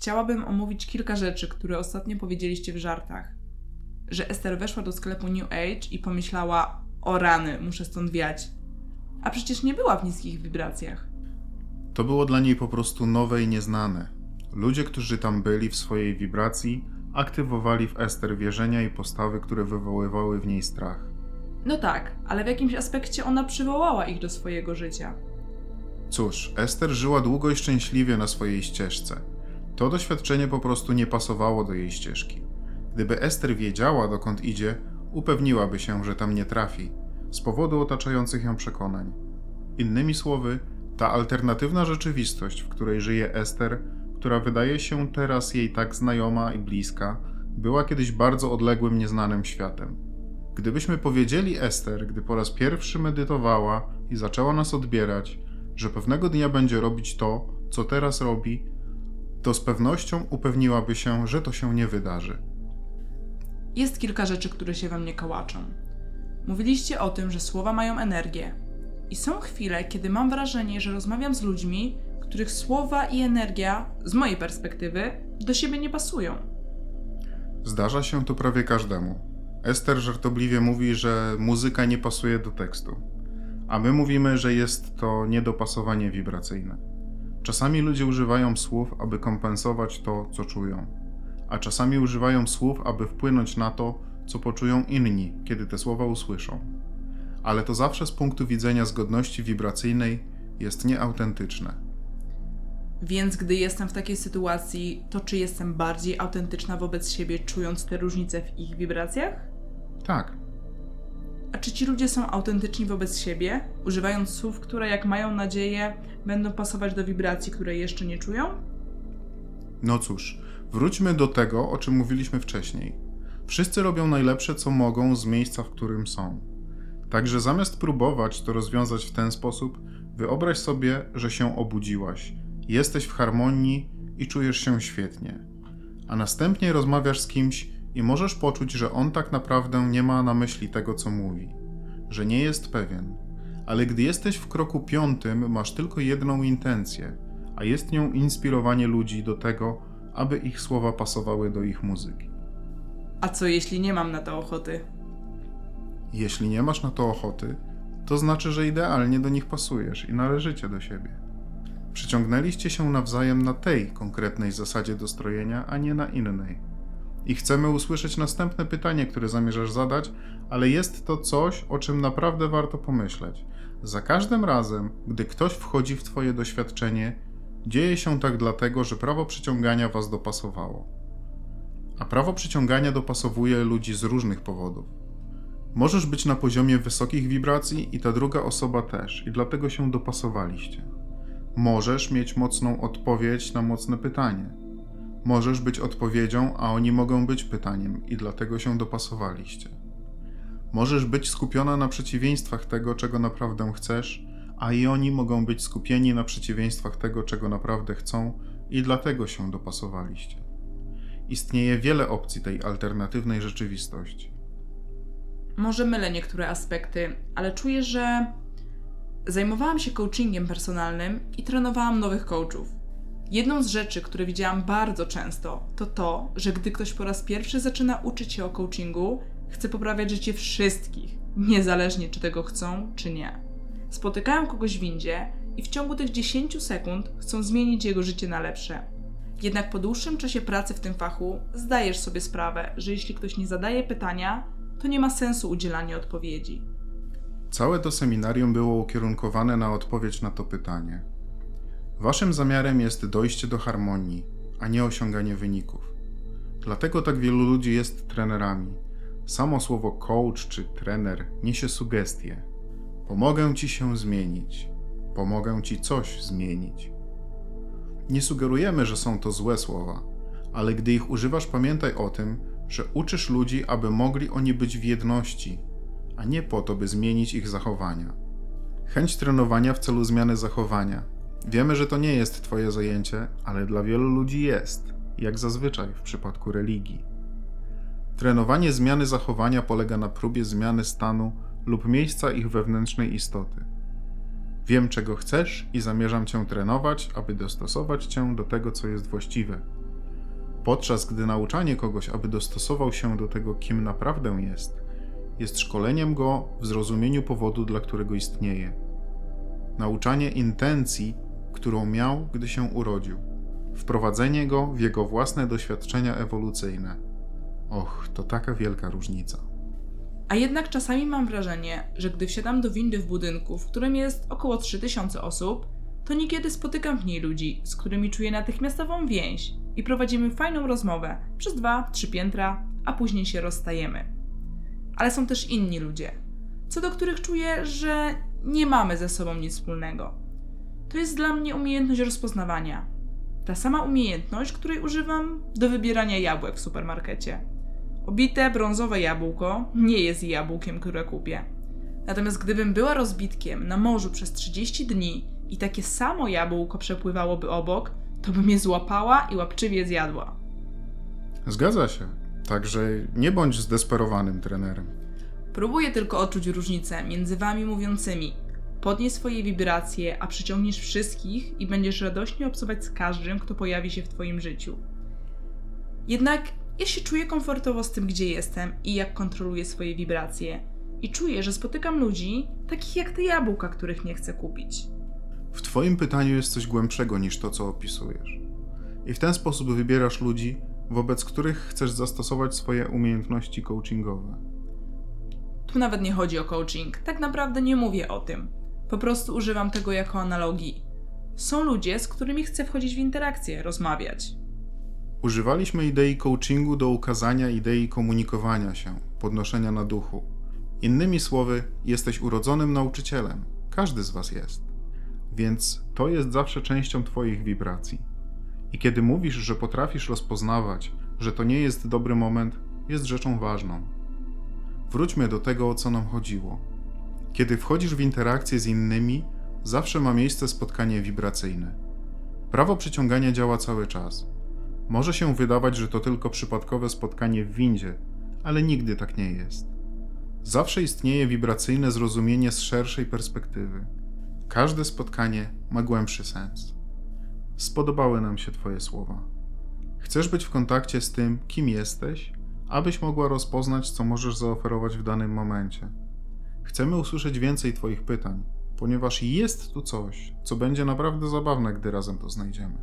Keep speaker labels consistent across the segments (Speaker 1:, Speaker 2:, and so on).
Speaker 1: chciałabym omówić kilka rzeczy, które ostatnio powiedzieliście w żartach. Że Ester weszła do sklepu New Age i pomyślała: O rany, muszę stąd wiać. A przecież nie była w niskich wibracjach.
Speaker 2: To było dla niej po prostu nowe i nieznane. Ludzie, którzy tam byli w swojej wibracji, aktywowali w Ester wierzenia i postawy, które wywoływały w niej strach.
Speaker 1: No tak, ale w jakimś aspekcie ona przywołała ich do swojego życia.
Speaker 2: Cóż, Ester żyła długo i szczęśliwie na swojej ścieżce. To doświadczenie po prostu nie pasowało do jej ścieżki. Gdyby Ester wiedziała, dokąd idzie, upewniłaby się, że tam nie trafi, z powodu otaczających ją przekonań. Innymi słowy, ta alternatywna rzeczywistość, w której żyje Ester, która wydaje się teraz jej tak znajoma i bliska, była kiedyś bardzo odległym, nieznanym światem. Gdybyśmy powiedzieli Ester, gdy po raz pierwszy medytowała i zaczęła nas odbierać, że pewnego dnia będzie robić to, co teraz robi, to z pewnością upewniłaby się, że to się nie wydarzy.
Speaker 1: Jest kilka rzeczy, które się we mnie kołaczą. Mówiliście o tym, że słowa mają energię. I są chwile, kiedy mam wrażenie, że rozmawiam z ludźmi, których słowa i energia, z mojej perspektywy, do siebie nie pasują.
Speaker 2: Zdarza się to prawie każdemu. Ester żartobliwie mówi, że muzyka nie pasuje do tekstu, a my mówimy, że jest to niedopasowanie wibracyjne. Czasami ludzie używają słów, aby kompensować to, co czują, a czasami używają słów, aby wpłynąć na to, co poczują inni, kiedy te słowa usłyszą. Ale to zawsze z punktu widzenia zgodności wibracyjnej jest nieautentyczne.
Speaker 1: Więc gdy jestem w takiej sytuacji, to czy jestem bardziej autentyczna wobec siebie, czując te różnice w ich wibracjach?
Speaker 2: Tak,
Speaker 1: A czy ci ludzie są autentyczni wobec siebie, używając słów, które, jak mają nadzieję, będą pasować do wibracji, które jeszcze nie czują?
Speaker 2: No cóż, wróćmy do tego, o czym mówiliśmy wcześniej. Wszyscy robią najlepsze, co mogą z miejsca, w którym są. Także zamiast próbować to rozwiązać w ten sposób, wyobraź sobie, że się obudziłaś, jesteś w harmonii i czujesz się świetnie. A następnie rozmawiasz z kimś i możesz poczuć, że on tak naprawdę nie ma na myśli tego, co mówi, że nie jest pewien. Ale gdy jesteś w kroku piątym, masz tylko jedną intencję, a jest nią inspirowanie ludzi do tego, aby ich słowa pasowały do ich muzyki.
Speaker 1: A co jeśli nie mam na to ochoty?
Speaker 2: Jeśli nie masz na to ochoty, to znaczy, że idealnie do nich pasujesz i należycie do siebie. Przyciągnęliście się nawzajem na tej konkretnej zasadzie dostrojenia, a nie na innej. I chcemy usłyszeć następne pytanie, które zamierzasz zadać, ale jest to coś, o czym naprawdę warto pomyśleć. Za każdym razem, gdy ktoś wchodzi w Twoje doświadczenie, dzieje się tak dlatego, że prawo przyciągania Was dopasowało. A prawo przyciągania dopasowuje ludzi z różnych powodów. Możesz być na poziomie wysokich wibracji i ta druga osoba też, i dlatego się dopasowaliście. Możesz mieć mocną odpowiedź na mocne pytanie. Możesz być odpowiedzią, a oni mogą być pytaniem, i dlatego się dopasowaliście. Możesz być skupiona na przeciwieństwach tego, czego naprawdę chcesz, a i oni mogą być skupieni na przeciwieństwach tego, czego naprawdę chcą, i dlatego się dopasowaliście. Istnieje wiele opcji tej alternatywnej rzeczywistości.
Speaker 1: Może mylę niektóre aspekty, ale czuję, że zajmowałam się coachingiem personalnym i trenowałam nowych coachów. Jedną z rzeczy, które widziałam bardzo często, to to, że gdy ktoś po raz pierwszy zaczyna uczyć się o coachingu, chce poprawiać życie wszystkich, niezależnie czy tego chcą, czy nie. Spotykają kogoś w windzie i w ciągu tych 10 sekund chcą zmienić jego życie na lepsze. Jednak po dłuższym czasie pracy w tym fachu zdajesz sobie sprawę, że jeśli ktoś nie zadaje pytania, to nie ma sensu udzielania odpowiedzi.
Speaker 2: Całe to seminarium było ukierunkowane na odpowiedź na to pytanie. Waszym zamiarem jest dojście do harmonii, a nie osiąganie wyników. Dlatego tak wielu ludzi jest trenerami. Samo słowo coach czy trener niesie sugestie. Pomogę ci się zmienić. Pomogę ci coś zmienić. Nie sugerujemy, że są to złe słowa, ale gdy ich używasz, pamiętaj o tym, że uczysz ludzi, aby mogli oni być w jedności, a nie po to, by zmienić ich zachowania. Chęć trenowania w celu zmiany zachowania. Wiemy, że to nie jest Twoje zajęcie, ale dla wielu ludzi jest, jak zazwyczaj w przypadku religii. Trenowanie zmiany zachowania polega na próbie zmiany stanu lub miejsca ich wewnętrznej istoty. Wiem, czego chcesz i zamierzam Cię trenować, aby dostosować Cię do tego, co jest właściwe. Podczas gdy nauczanie kogoś, aby dostosował się do tego, kim naprawdę jest, jest szkoleniem go w zrozumieniu powodu, dla którego istnieje. Nauczanie intencji, którą miał, gdy się urodził. Wprowadzenie go w jego własne doświadczenia ewolucyjne. Och, to taka wielka różnica.
Speaker 1: A jednak czasami mam wrażenie, że gdy wsiadam do windy w budynku, w którym jest około 3000 osób, to niekiedy spotykam w niej ludzi, z którymi czuję natychmiastową więź i prowadzimy fajną rozmowę przez dwa, trzy piętra, a później się rozstajemy. Ale są też inni ludzie, co do których czuję, że nie mamy ze sobą nic wspólnego. To jest dla mnie umiejętność rozpoznawania. Ta sama umiejętność, której używam do wybierania jabłek w supermarkecie. Obite brązowe jabłko nie jest jabłkiem, które kupię. Natomiast gdybym była rozbitkiem na morzu przez 30 dni i takie samo jabłko przepływałoby obok, to bym je złapała i łapczywie zjadła.
Speaker 2: Zgadza się. Także nie bądź zdesperowanym trenerem.
Speaker 1: Próbuję tylko odczuć różnicę między wami mówiącymi. Podnieś swoje wibracje, a przyciągniesz wszystkich i będziesz radośnie obcować z każdym, kto pojawi się w twoim życiu. Jednak ja się czuję komfortowo z tym, gdzie jestem i jak kontroluję swoje wibracje. I czuję, że spotykam ludzi, takich jak te jabłka, których nie chcę kupić.
Speaker 2: W Twoim pytaniu jest coś głębszego niż to, co opisujesz. I w ten sposób wybierasz ludzi, wobec których chcesz zastosować swoje umiejętności coachingowe.
Speaker 1: Tu nawet nie chodzi o coaching, tak naprawdę nie mówię o tym. Po prostu używam tego jako analogii. Są ludzie, z którymi chcę wchodzić w interakcję, rozmawiać.
Speaker 2: Używaliśmy idei coachingu do ukazania idei komunikowania się, podnoszenia na duchu. Innymi słowy, jesteś urodzonym nauczycielem. Każdy z Was jest. Więc to jest zawsze częścią Twoich wibracji. I kiedy mówisz, że potrafisz rozpoznawać, że to nie jest dobry moment, jest rzeczą ważną. Wróćmy do tego, o co nam chodziło. Kiedy wchodzisz w interakcję z innymi, zawsze ma miejsce spotkanie wibracyjne. Prawo przyciągania działa cały czas. Może się wydawać, że to tylko przypadkowe spotkanie w windzie, ale nigdy tak nie jest. Zawsze istnieje wibracyjne zrozumienie z szerszej perspektywy. Każde spotkanie ma głębszy sens. Spodobały nam się Twoje słowa. Chcesz być w kontakcie z tym, kim jesteś, abyś mogła rozpoznać, co możesz zaoferować w danym momencie. Chcemy usłyszeć więcej Twoich pytań, ponieważ jest tu coś, co będzie naprawdę zabawne, gdy razem to znajdziemy.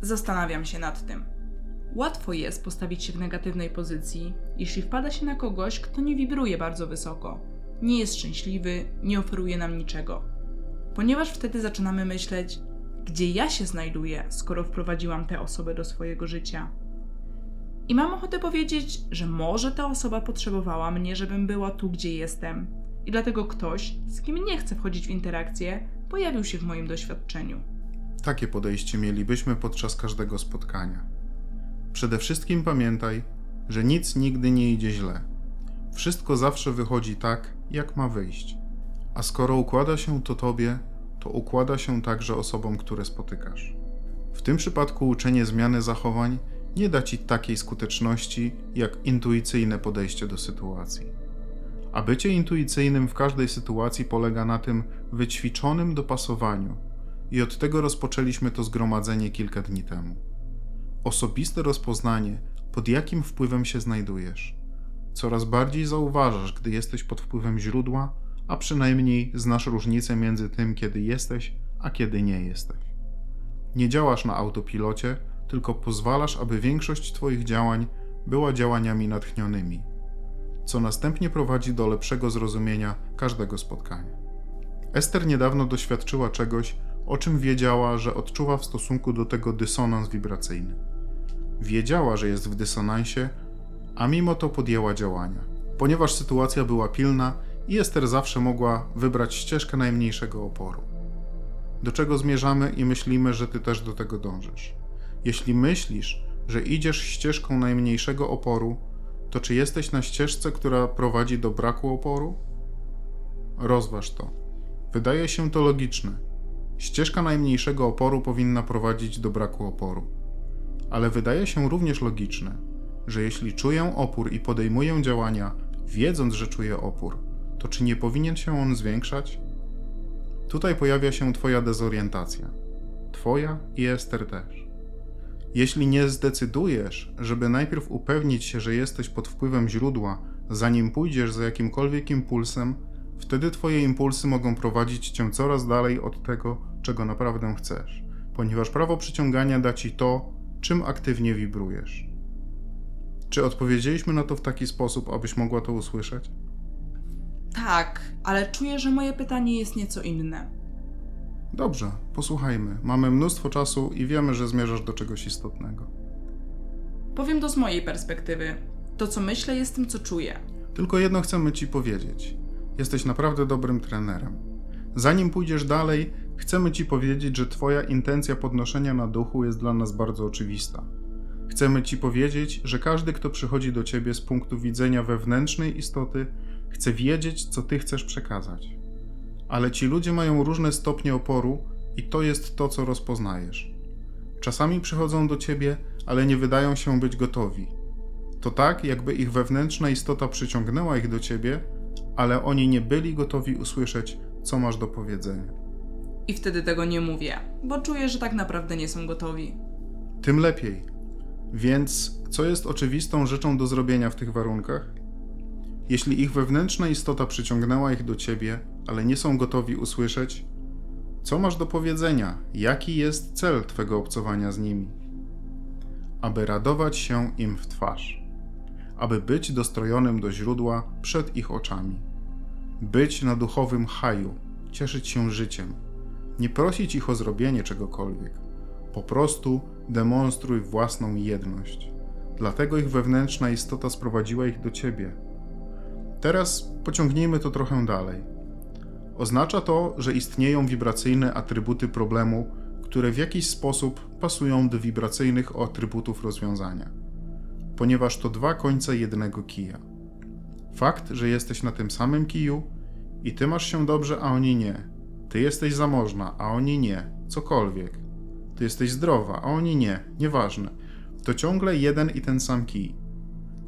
Speaker 1: Zastanawiam się nad tym. Łatwo jest postawić się w negatywnej pozycji, jeśli wpada się na kogoś, kto nie wibruje bardzo wysoko, nie jest szczęśliwy, nie oferuje nam niczego. Ponieważ wtedy zaczynamy myśleć, gdzie ja się znajduję, skoro wprowadziłam tę osobę do swojego życia. I mam ochotę powiedzieć, że może ta osoba potrzebowała mnie, żebym była tu, gdzie jestem. I dlatego ktoś, z kim nie chcę wchodzić w interakcję, pojawił się w moim doświadczeniu.
Speaker 2: Takie podejście mielibyśmy podczas każdego spotkania. Przede wszystkim pamiętaj, że nic nigdy nie idzie źle. Wszystko zawsze wychodzi tak, jak ma wyjść. A skoro układa się to tobie, to układa się także osobom, które spotykasz. W tym przypadku uczenie zmiany zachowań nie da ci takiej skuteczności jak intuicyjne podejście do sytuacji. A bycie intuicyjnym w każdej sytuacji polega na tym wyćwiczonym dopasowaniu, i od tego rozpoczęliśmy to zgromadzenie kilka dni temu. Osobiste rozpoznanie, pod jakim wpływem się znajdujesz. Coraz bardziej zauważasz, gdy jesteś pod wpływem źródła, a przynajmniej znasz różnicę między tym, kiedy jesteś, a kiedy nie jesteś. Nie działasz na autopilocie, tylko pozwalasz, aby większość Twoich działań była działaniami natchnionymi, co następnie prowadzi do lepszego zrozumienia każdego spotkania. Ester niedawno doświadczyła czegoś, o czym wiedziała, że odczuwa w stosunku do tego dysonans wibracyjny. Wiedziała, że jest w dysonansie, a mimo to podjęła działania. Ponieważ sytuacja była pilna i Ester zawsze mogła wybrać ścieżkę najmniejszego oporu. Do czego zmierzamy i myślimy, że ty też do tego dążysz. Jeśli myślisz, że idziesz ścieżką najmniejszego oporu, to czy jesteś na ścieżce, która prowadzi do braku oporu? Rozważ to. Wydaje się to logiczne. Ścieżka najmniejszego oporu powinna prowadzić do braku oporu. Ale wydaje się również logiczne, że jeśli czuję opór i podejmuję działania, wiedząc, że czuję opór, to czy nie powinien się on zwiększać? Tutaj pojawia się Twoja dezorientacja. Twoja i Ester też. Jeśli nie zdecydujesz, żeby najpierw upewnić się, że jesteś pod wpływem źródła, zanim pójdziesz za jakimkolwiek impulsem, wtedy Twoje impulsy mogą prowadzić Cię coraz dalej od tego, czego naprawdę chcesz, ponieważ prawo przyciągania da Ci to, czym aktywnie wibrujesz. Czy odpowiedzieliśmy na to w taki sposób, abyś mogła to usłyszeć?
Speaker 1: Tak, ale czuję, że moje pytanie jest nieco inne.
Speaker 2: Dobrze, posłuchajmy. Mamy mnóstwo czasu i wiemy, że zmierzasz do czegoś istotnego.
Speaker 1: Powiem to z mojej perspektywy. To, co myślę, jest tym, co czuję.
Speaker 2: Tylko jedno chcemy Ci powiedzieć. Jesteś naprawdę dobrym trenerem. Zanim pójdziesz dalej, chcemy Ci powiedzieć, że Twoja intencja podnoszenia na duchu jest dla nas bardzo oczywista. Chcemy Ci powiedzieć, że każdy, kto przychodzi do Ciebie z punktu widzenia wewnętrznej istoty, chce wiedzieć, co Ty chcesz przekazać. Ale ci ludzie mają różne stopnie oporu i to jest to, co rozpoznajesz. Czasami przychodzą do Ciebie, ale nie wydają się być gotowi. To tak, jakby ich wewnętrzna istota przyciągnęła ich do Ciebie, ale oni nie byli gotowi usłyszeć, co masz do powiedzenia.
Speaker 1: I wtedy tego nie mówię, bo czuję, że tak naprawdę nie są gotowi.
Speaker 2: Tym lepiej. Więc co jest oczywistą rzeczą do zrobienia w tych warunkach? Jeśli ich wewnętrzna istota przyciągnęła ich do ciebie, ale nie są gotowi usłyszeć, co masz do powiedzenia? Jaki jest cel twego obcowania z nimi? Aby radować się im w twarz, aby być dostrojonym do źródła przed ich oczami, być na duchowym haju, cieszyć się życiem, nie prosić ich o zrobienie czegokolwiek, po prostu demonstruj własną jedność. Dlatego ich wewnętrzna istota sprowadziła ich do ciebie. Teraz pociągnijmy to trochę dalej. Oznacza to, że istnieją wibracyjne atrybuty problemu, które w jakiś sposób pasują do wibracyjnych atrybutów rozwiązania, ponieważ to dwa końce jednego kija. Fakt, że jesteś na tym samym kiju i ty masz się dobrze, a oni nie. Ty jesteś zamożna, a oni nie. Cokolwiek. Ty jesteś zdrowa, a oni nie. Nieważne. To ciągle jeden i ten sam kij.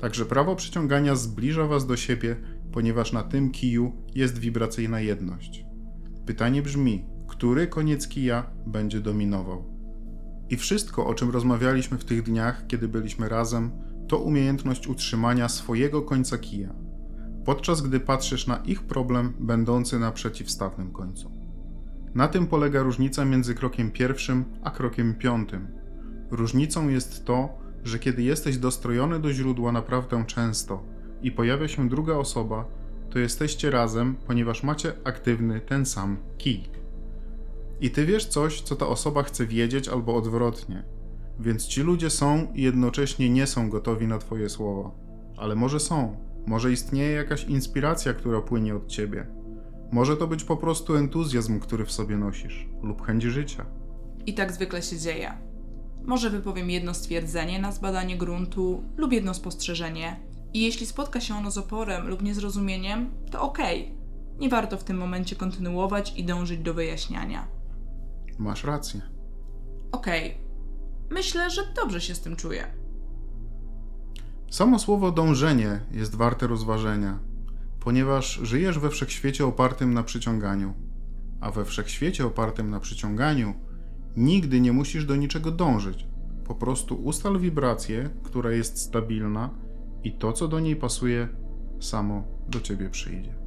Speaker 2: Także prawo przyciągania zbliża was do siebie, ponieważ na tym kiju jest wibracyjna jedność. Pytanie brzmi, który koniec kija będzie dominował? I wszystko, o czym rozmawialiśmy w tych dniach, kiedy byliśmy razem, to umiejętność utrzymania swojego końca kija, podczas gdy patrzysz na ich problem będący na przeciwstawnym końcu. Na tym polega różnica między krokiem pierwszym a krokiem piątym. Różnicą jest to, że kiedy jesteś dostrojony do źródła naprawdę często i pojawia się druga osoba, to jesteście razem, ponieważ macie aktywny ten sam kij. I ty wiesz coś, co ta osoba chce wiedzieć, albo odwrotnie. Więc ci ludzie są i jednocześnie nie są gotowi na Twoje słowa. Ale może są. Może istnieje jakaś inspiracja, która płynie od Ciebie. Może to być po prostu entuzjazm, który w sobie nosisz, lub chęć życia.
Speaker 1: I tak zwykle się dzieje. Może wypowiem jedno stwierdzenie na zbadanie gruntu lub jedno spostrzeżenie. I jeśli spotka się ono z oporem lub niezrozumieniem, to okej. Nie warto w tym momencie kontynuować i dążyć do wyjaśniania.
Speaker 2: Masz rację.
Speaker 1: Okej. Myślę, że dobrze się z tym czuję.
Speaker 2: Samo słowo dążenie jest warte rozważenia, ponieważ żyjesz we wszechświecie opartym na przyciąganiu, a we wszechświecie opartym na przyciąganiu nigdy nie musisz do niczego dążyć. Po prostu ustal wibrację, która jest stabilna i to, co do niej pasuje, samo do ciebie przyjdzie.